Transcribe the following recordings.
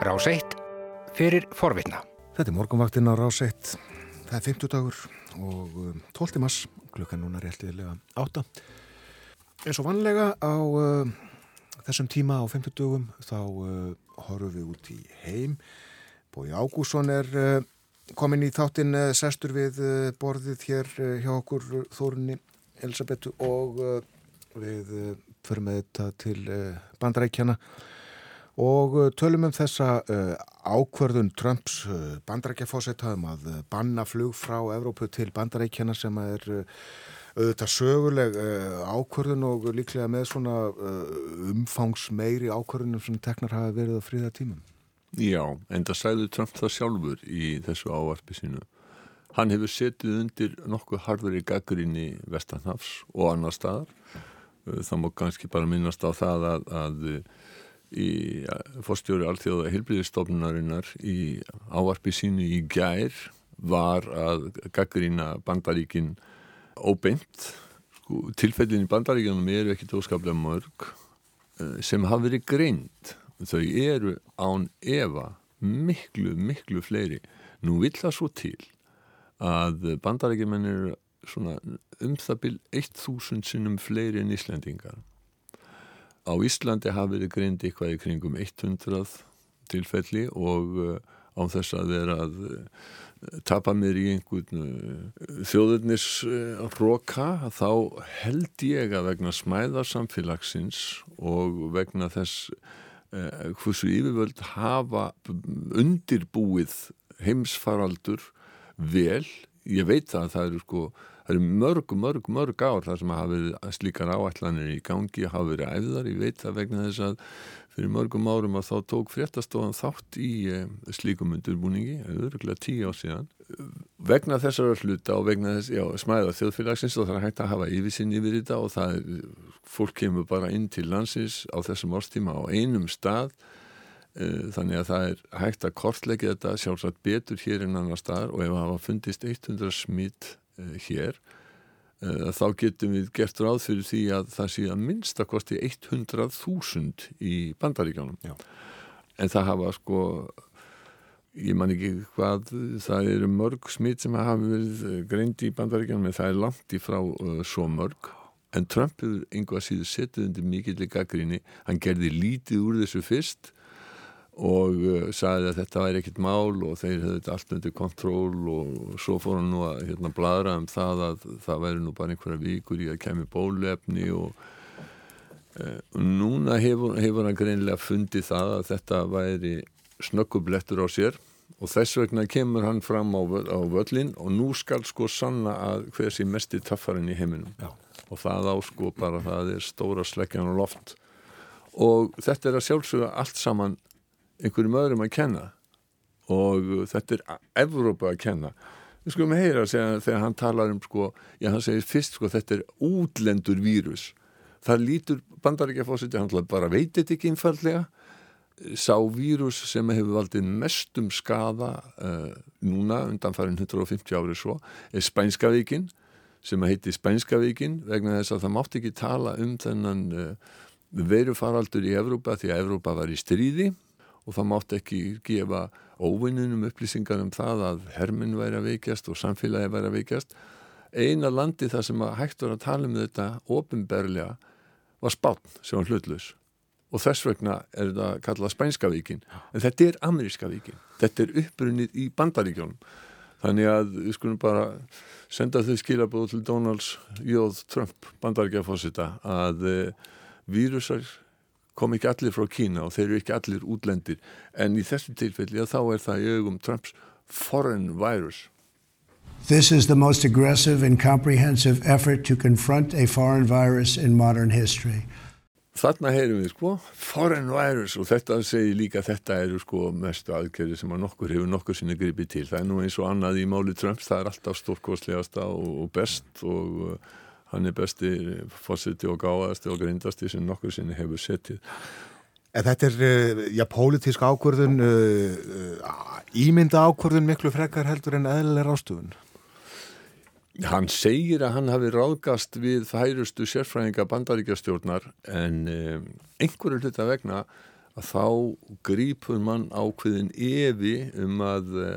Rás 1 fyrir forvitna. Þetta er morgunvaktinn á Rás 1. Það er 50 dagur og 12. Um, mass, klukkan núna réttilega átta. En svo vanlega á uh, þessum tíma á 50 dögum þá uh, horfum við út í heim. Bói Ágússon er uh, komin í þáttinn uh, sestur við uh, borðið hér uh, hjá okkur Þórunni Elisabethu og við förum með þetta til bandarækjana og tölum um þessa ákverðun Trumps bandarækjafósetaðum að banna flug frá Evrópu til bandarækjana sem er auðvitað söguleg ákverðun og líklega með svona umfangsmeiri ákverðunum sem teknar hafa verið á fríða tímum. Já, en það sæði Trump það sjálfur í þessu ávarpi sínu. Hann hefur setið undir nokkuð harður í gaggrinni Vestanhafs og annar staðar. Það má kannski bara minnast á það að, að í fórstjóri allþjóða heilbríðistofnunarinnar í ávarpi sínu í gær var að gaggrina bandaríkin óbeint. Sko, tilfellin í bandaríkinum eru ekkit óskaplega mörg sem hafa verið greint. Þau eru án efa miklu, miklu fleiri. Nú vill það svo til að bandarækjumenn eru um það byrj 1000 sinnum fleiri en Íslandingar. Á Íslandi hafi verið greindi eitthvað í kringum 100 tilfelli og án þess að vera að tapa mér í einhvern þjóðurnis roka þá held ég að vegna smæðarsamfélagsins og vegna þess hversu yfirvöld hafa undirbúið heimsfaraldur vel, ég veit að það eru sko, það eru mörg, mörg, mörg ár þar sem hafa verið slíkar áætlanir í gangi, hafa verið æðar, ég veit það vegna þess að fyrir mörgum árum að þá tók fréttastofan þátt í e, slíkum undirbúningi, auðvitað tíu á síðan. Vegna þessara hluta og vegna þess, já, smæða þjóðfélagsins og það er hægt að hafa yfirsinn yfir þetta og það er, fólk kemur bara inn til landsins á þessum árstíma á einum stað þannig að það er hægt að kortleggja þetta sjálfsagt betur hér en annar staðar og ef það hafa fundist 100 smitt hér þá getum við gert ráð fyrir því að það sé að minnst að kosti 100.000 í bandaríkjánum Já. en það hafa sko ég man ekki hvað það eru mörg smitt sem hafa verið greindi í bandaríkjánum en það er langt í frá uh, svo mörg. En Trump hefur einhvað síðu setið undir mikill í gaggrinni hann gerði lítið úr þessu fyrst og uh, sagði að þetta væri ekkit mál og þeir hefði þetta allt undir kontról og svo fór hann nú að hérna, bladra um það að það væri nú bara einhverja vikur í að kemi bólefni og uh, núna hefur, hefur hann greinlega fundið það að þetta væri snöggublettur á sér og þess vegna kemur hann fram á, á völlin og nú skal sko sanna að hver sé mest í taffarinn í heiminum Já. og það á sko bara það er stóra sleggjan og loft og þetta er að sjálfsögja allt saman einhverjum öðrum að kenna. Og þetta er Evrópa að kenna. Við skulum heyra segja, þegar hann talar um sko, já hann segir fyrst sko þetta er útlendur vírus. Það lítur bandaríkjafósiti hann bara veit þetta ekki einfallega sá vírus sem hefur valdið mestum skada uh, núna undan farin 150 árið svo er Spænskavíkin sem heiti Spænskavíkin vegna þess að það mátt ekki tala um þennan uh, verufaraldur í Evrópa því að Evrópa var í stríði og það mátt ekki gefa óvinnunum upplýsingar um það að herminn væri að veikjast og samfélagi væri að veikjast. Eina landi þar sem að hægt var að tala um þetta ofinberlega var Spán sem var hlutlus og þess vegna er þetta kallað Spænska víkin. En þetta er Ameríska víkin. Þetta er uppbrunnið í bandaríkjónum þannig að við skulum bara senda þau skilabóð til Donalds Jóð Trump bandaríkjafósita að eh, vírusar kom ekki allir frá Kína og þeir eru ekki allir útlendir. En í þessum tilfelli að þá er það í augum Trumps foreign virus. This is the most aggressive and comprehensive effort to confront a foreign virus in modern history. Þarna heyrum við sko foreign virus. Og þetta segir líka þetta eru sko mestu aðgerði sem að nokkur hefur nokkur sinni gripið til. Það er nú eins og annað í máli Trumps. Það er alltaf stórkostlegasta og best og hann er besti fórsiti og gáðasti og grindasti sem nokkur sinni hefur setið. En þetta er, eh, já, pólitísk ákvörðun, uh, ímynda ákvörðun miklu frekar heldur en eðlilega rástufun? Hann segir að hann hafi ráðgast við færustu sérfræðinga bandaríkjastjórnar en um, einhverju hluta vegna að þá grípur mann ákveðin evi um að uh,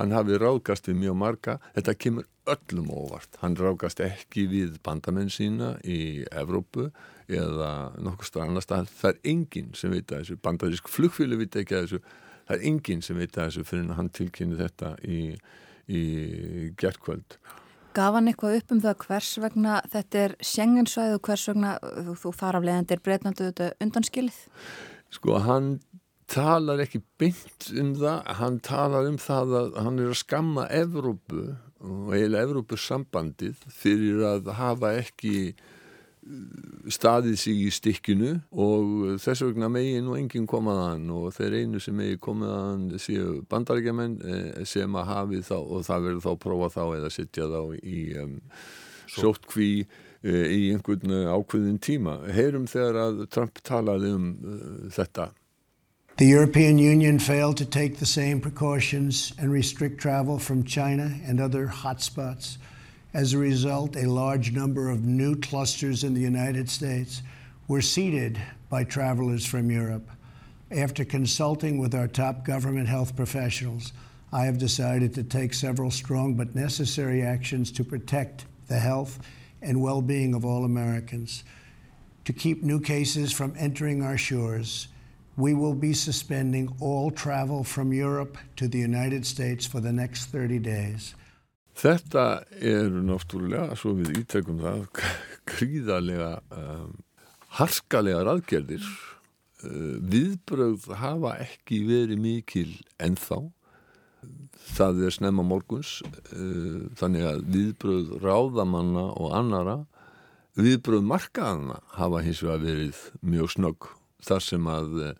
hann hafi ráðgast við mjög marga þetta kemur öllum óvart. Hann ráðgast ekki við bandamenn sína í Evrópu eða nokkuð strannar stað það er enginn sem veit að þessu. Bandarísk flugfílu veit ekki að þessu. Það er enginn sem veit að þessu fyrir hann tilkynni þetta í, í gerðkvöld Gaf hann eitthvað upp um það hvers vegna þetta er sjenginsvæð og hvers vegna þú, þú þar af leiðandi er breytnandu undanskilið? Sko hann talar ekki beint um það, hann talar um það að hann er að skamma Evrópu og eiginlega Evrópusambandið fyrir að hafa ekki staðið sig í stikkinu og þess vegna megi nú enginn komaðan og þeir einu sem megi komaðan séu bandarækjaman eh, sem að hafi þá og það verður þá prófa þá eða setja þá í um, sótkví uh, í einhvern ákveðin tíma. Heyrum þegar að Trump talaði um uh, þetta. The European Union failed to take the same precautions and restrict travel from China and other hotspots. As a result, a large number of new clusters in the United States were seeded by travelers from Europe. After consulting with our top government health professionals, I have decided to take several strong but necessary actions to protect the health and well being of all Americans. To keep new cases from entering our shores, we will be suspending all travel from Europe to the United States for the next 30 days. Þetta eru náttúrulega, svo við ítrekum það, gríðarlega um, harkalega raðgerðir. Uh, viðbröð hafa ekki verið mikil ennþá. Það er snemma morguns, uh, þannig að viðbröð ráðamanna og annara, viðbröð markaðana hafa hins vegar verið mjög snögg. Þar sem að, uh,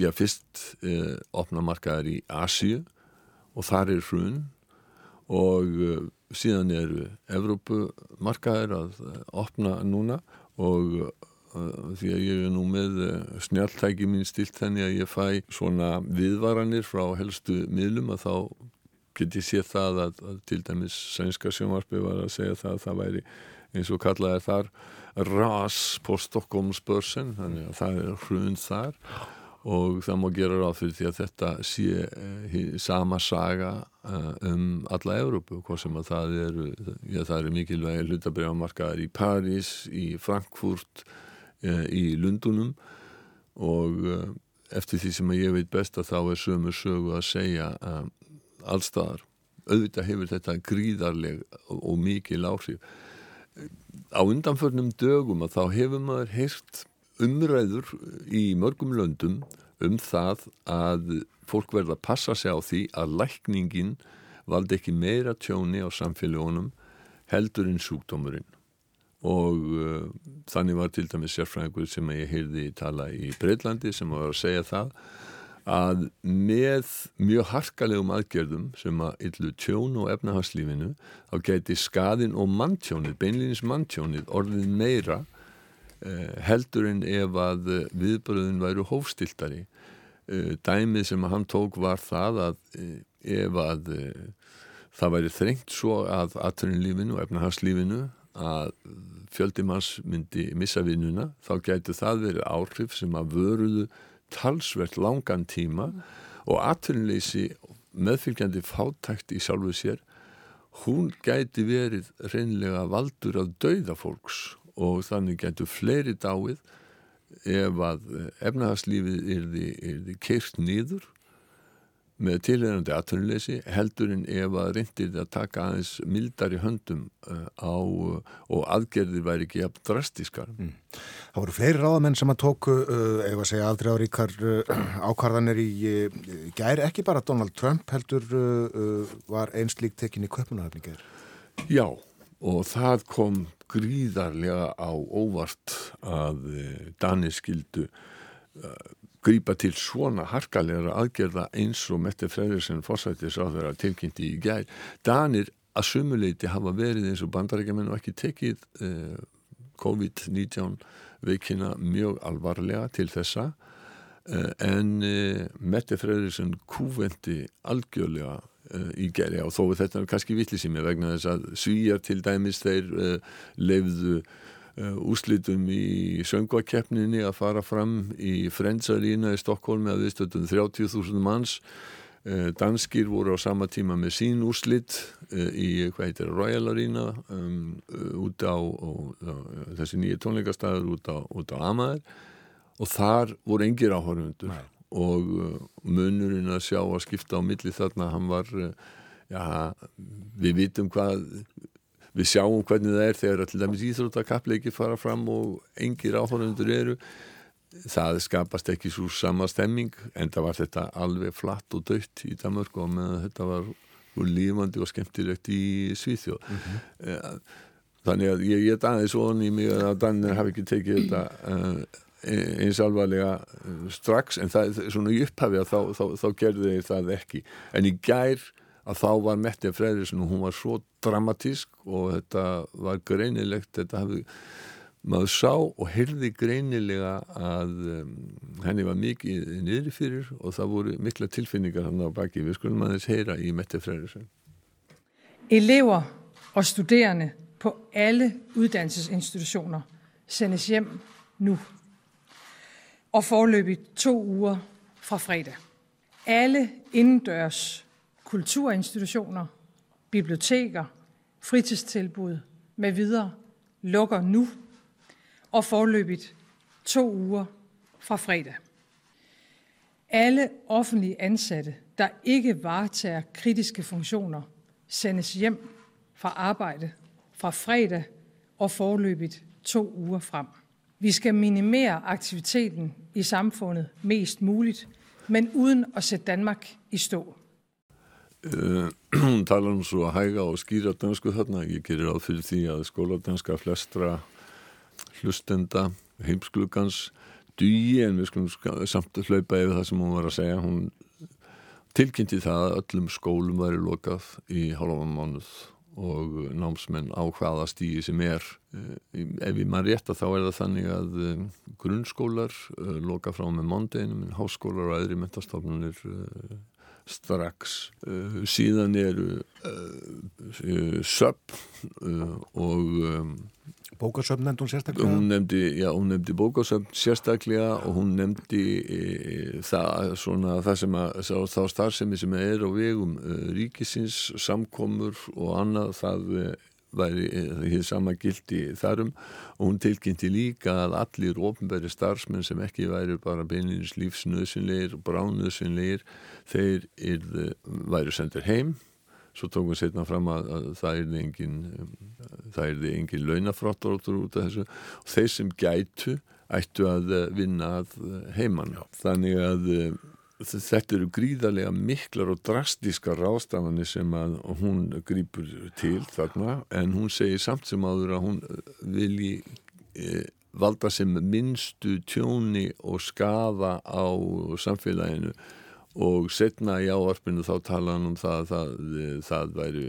já fyrst uh, opna markaðar í Asju og þar er hrun og uh, síðan eru Evrópumarkaðir að uh, opna núna og uh, því að ég er nú með snjáltæki mín stilt þenni að ég fæ svona viðvaranir frá helstu miðlum að þá get ég séð það að, að til dæmis sænska sjónvarpi var að segja það að það væri eins og kallaði þar ras på Stockholmsbörsen þannig að það er hrun þar. Og það má gera ráð fyrir því að þetta sé eh, sama saga eh, um alla Európu, hvað sem að það eru já það eru mikilvægi hlutabriðamarkaðar í París, í Frankfurt eh, í Lundunum og eftir því sem ég veit best að þá er sömu sögu að segja eh, allstaðar auðvitað hefur þetta gríðarleg og, og mikil áhrif á undanförnum dögum að þá hefur maður heyrt umræður í mörgum löndum um það að fólk verða að passa sig á því að lækningin valdi ekki meira tjóni á samfélagunum heldur en sjúkdómurinn. Og uh, þannig var til dæmis sérfræðingur sem ég heyrði tala í Breitlandi sem var að segja það að með mjög harkalegum aðgerðum sem að yllu tjón og efnahagslífinu þá geti skadin og manntjónið, beinlýnins manntjónið orðið meira Eh, heldur en ef að eh, viðbröðin væru hófstiltari. Eh, dæmið sem hann tók var það að ef að það væri þrengt svo að aðtörnlífinu og efnahagslífinu að fjöldimanns myndi missa vinnuna þá gæti það verið áhrif sem að vöruðu talsvert langan tíma og aðtörnleysi meðfylgjandi fátækt í sjálfu sér hún gæti verið reynlega valdur af dauða fólks og þannig getur fleiri dáið ef að efnahagslífið er því keirt nýður með tilhengandi aðtunuleysi heldur en ef að reyndir að taka aðeins mildar í höndum uh, á uh, og aðgerðir væri ekki jafn drastískar. Mm. Það voru fleiri ráðamenn sem að tóku, uh, ef að segja aldrei áríkar ákvarðanir í gæri, ekki bara Donald Trump heldur var einslík tekinni köpunahöfni gæri. Já, og það kom gríðarlega á óvart að eh, Danir skildu grípa til svona harkalega aðgerða eins og Mette Freyriðsson fórsættis á þeirra tilkynnti í gær. Danir að sumuleiti hafa verið eins og bandarækjumenn og ekki tekið uh, COVID-19 veikina mjög alvarlega til þessa uh, en Mette Freyriðsson kúvendi algjörlega uh, í gerja og þó er þetta kannski vitlisími vegna þess að svíjar til dæmis þeir leifðu uh, úslitum í söngvakeppninni að fara fram í Frendsarína í Stokkólmi að viðstöldum 30.000 manns. Uh, danskir voru á sama tíma með sín úslit uh, í hvað heitir Royal Arena um, út á, á, á þessi nýju tónleikastæður út á, á Amager. Og þar voru engir áhörfundur og munurinn að sjá að skipta á milli þarna hann var já, við vitum hvað við sjáum hvernig það er þegar allir dæmis íþróttakapleiki fara fram og engir áhörundur eru. Það skapast ekki svo sama stemming en það var þetta alveg flatt og dött í Danmark og meðan þetta var lífandi og skemmtilegt í Svíþjóð. Mm -hmm. þannig að ég get aðeins von í mig að Danir hafi ekki tekið þetta uh, eins alvarlega uh, strax en það er svona í upphafi að þá, þá, þá gerði þeir það ekki. En í gær að þá var Mette Freyrisson og hún var svo dramatísk og þetta var greinilegt þetta hafði maður sá og heyrði greinilega að um, henni var mikið niður fyrir og það voru mikla tilfinningar hann á baki við skulum aðeins heyra í Mette Freyrisson Elever og studerende på alle uddannelsesinstitutioner sendes hjem nu og forløbigt to uger fra fredag. Alle indendørs kulturinstitutioner, biblioteker, fritidstilbud med videre lukker nu og forløbigt to uger fra fredag. Alle offentlige ansatte, der ikke varetager kritiske funktioner, sendes hjem fra arbejde fra fredag og forløbigt to uger frem. Vi skal minimere aktiviteten i samfundet mest muligt, men uden at sætte Danmark i stå. Eh, hún talar nú svo hæga og skýra dansku þarna, ég gerir áð fyrir því að skóladanska flestra hlustenda heimsklugans dugi en við skulum samt að hlaupa yfir það sem hún var að segja. Hún tilkynnti það að öllum skólum væri lokað í hálfum mánuð og námsmenn á hvaða stígi sem er. Eh, ef ég maður rétt að þá er það þannig að eh, grunnskólar loka frá með mondeginu, menn háskólar og aðri mentastofnunir strax uh, síðan eru uh, söp uh, og um, Bókasöfn nefndi hún sérstaklega? Hún nefndi, já, hún nefndi bókasöfn sérstaklega og hún nefndi það, svona, það sem að, þá starfsemi sem er á vegum ríkisins, samkomur og annað það væri hér sama gildi þarum og hún tilkynnti líka að allir ofnbæri starfsmenn sem ekki væri bara beinins lífsnöðsynleir og bránöðsynleir þeir er, væri sendir heim. Svo tókum við setna fram að, að það er engin það er engin launafráttur út af þessu. Og þeir sem gætu ættu að vinna að heimann þannig að þetta eru gríðarlega miklar og drastíska rástafanir sem að hún grýpur til þarna en hún segir samt sem áður að hún vilji e, valda sem minnstu tjóni og skafa á samfélaginu. Og setna í áarpinu þá tala hann um það það, það, væri,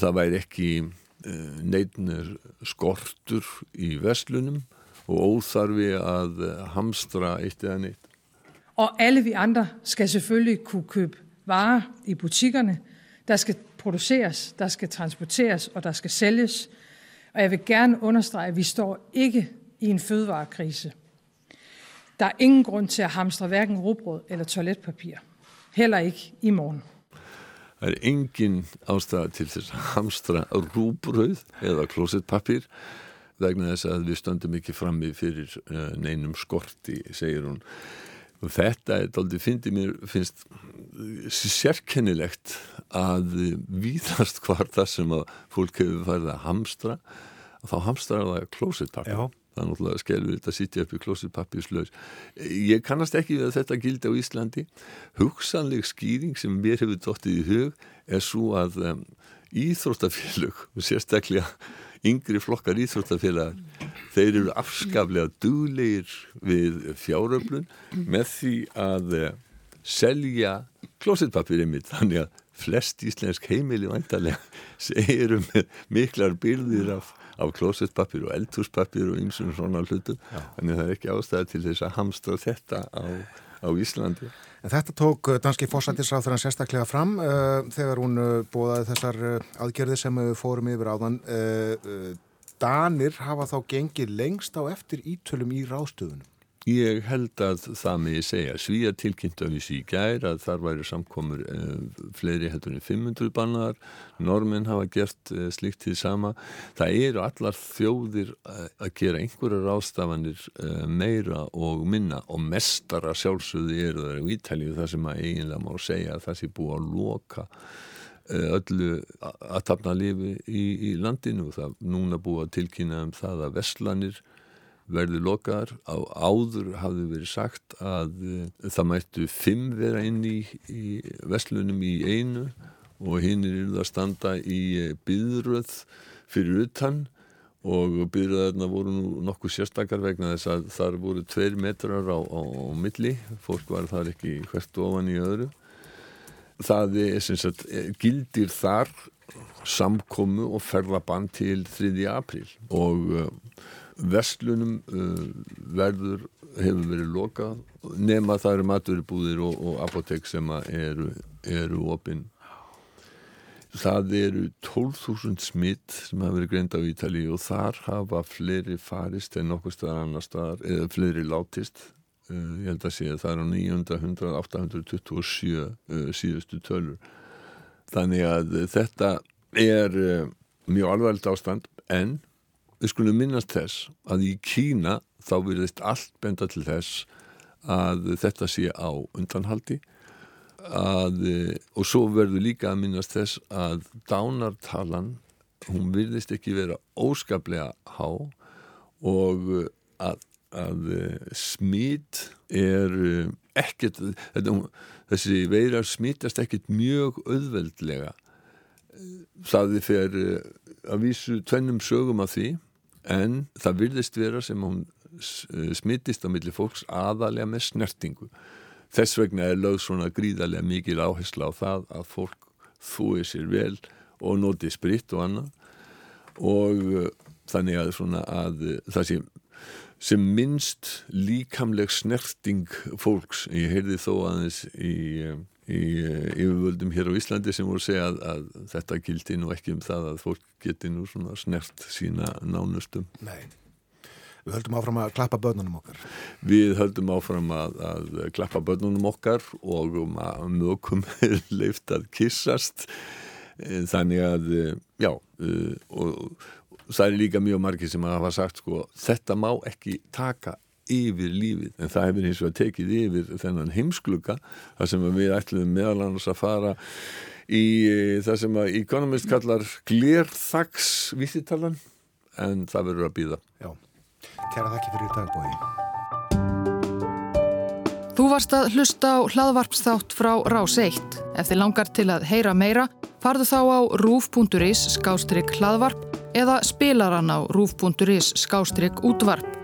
það væri ekki e, neitnir skortur í veslunum og óþarfi að hamstra eitt eða neitt Og alle vi andre skal selvfølgelig kunne købe varer i butikkerne. Der skal produceres, der skal transporteres og der skal sælges. Og jeg vil gerne understrege, at vi står ikke i en fødevarekrise. Der er ingen grund til at hamstre hverken rugbrød eller toiletpapir. Heller ikke i morgen. Það er engin ástæða til þess að hamstra rúbröð eða klósettpapir vegna þess að við stöndum ekki frammi fyrir eh, neinum skorti, segir hún þetta er aldrei mér finnst sérkennilegt að víðast hvar það sem að fólk hefur farið að hamstra að þá hamstrar það klósitpappi það er náttúrulega skelvið þetta að sitja upp í klósitpappi slöðs. Ég kannast ekki við að þetta gildi á Íslandi. Hugsanleg skýring sem mér hefur dóttið í hug er svo að um, íþróttafélug og sérstaklega yngri flokkar íþróttafélagar. Þeir eru afskaflega duglegir við fjáröflun með því að uh, selja klósetpapir einmitt. Þannig að flest íslensk heimili vantarlega eru með miklar byrðir af, af klósetpapir og eldhúspapir og eins og svona hlutum. Þannig að það er ekki ástæði til þess að hamstra þetta á, á Íslandi En þetta tók uh, danski fórsættisráþurann sérstaklega fram uh, þegar hún uh, bóðaði þessar uh, aðgerði sem fórum yfir áðan. Danir hafa þá gengið lengst á eftir ítölum í ráðstöðunum. Ég held að það með ég segja svíja tilkynnt af þessi í gær að þar væri samkomur eh, fleiri heldur en 500 bannar, normin hafa gert eh, slikt til sama. Það eru allar þjóðir eh, að gera einhverja ráðstafanir eh, meira og minna og mestara sjálfsögði eru það í Ítalíu það sem að eiginlega má segja að það sé búið að loka eh, öllu að tapna lifi í, í landinu. Það núna búið að tilkynna um það að vestlanir verði lokaðar. Á áður hafði verið sagt að uh, það mættu fimm vera inn í, í vestlunum í einu og hinn er að standa í uh, byðröð fyrir utan og byðröðarna voru nú nokkuð sérstakar vegna þess að þar voru tveir metrar á, á, á milli, fólk var þar ekki hvert ofan í öðru. Það er sem sagt, eh, gildir þar samkomu og ferðabann til 3. apríl og Vestlunum uh, verður, hefur verið lokað nema það eru maturibúðir og, og apotek sem eru, eru opinn. Það eru 12.000 smitt sem hafa verið greint á Ítali og þar hafa fleiri farist en nokkur staðar annar staðar, eða fleiri látist. Uh, ég held að sé að það er á 900, 827 uh, síðustu tölur. Þannig að þetta er uh, mjög alvarlegt ástand en við skulum minnast þess að í Kína þá verðist allt benda til þess að þetta sé á undanhaldi að, og svo verður líka að minnast þess að dánartalan hún verðist ekki vera óskaplega há og að, að smít er ekkert þessi veirar smítast ekkert mjög auðveldlega. Það fer að vísu tvennum sögum af því en það virðist vera sem hún smittist á milli fólks aðalega með snertingu. Þess vegna er lögð svona gríðarlega mikil áhersla á það að fólk þúi sér vel og noti spritt og annað og uh, þannig að, að það sé sem minnst líkamleg snerting fólks. Ég heyrði þó aðeins í í yfirvöldum hér á Íslandi sem voru að segja að, að þetta gildi nú ekki um það að fólk geti nú svona snert sína nánustum. Nei, við höldum áfram að klappa börnunum okkar. Við höldum áfram að, að klappa börnunum okkar og um að mögum leift að kissast þannig að, já, og, og það er líka mjög margi sem að hafa sagt sko, þetta má ekki taka yfir lífið, en það hefur eins og að tekið yfir þennan heimskluka þar sem við ætlum meðal annars að fara í það sem að Economist kallar glerþags vísitalan, en það verður að býða. Já, kæra þakki fyrir dagbóði. Þú varst að hlusta á hlaðvarpsþátt frá Rás 1. Ef þið langar til að heyra meira, farðu þá á rúf.is skástrygg hlaðvarp eða spilaran á rúf.is skástrygg útvarp.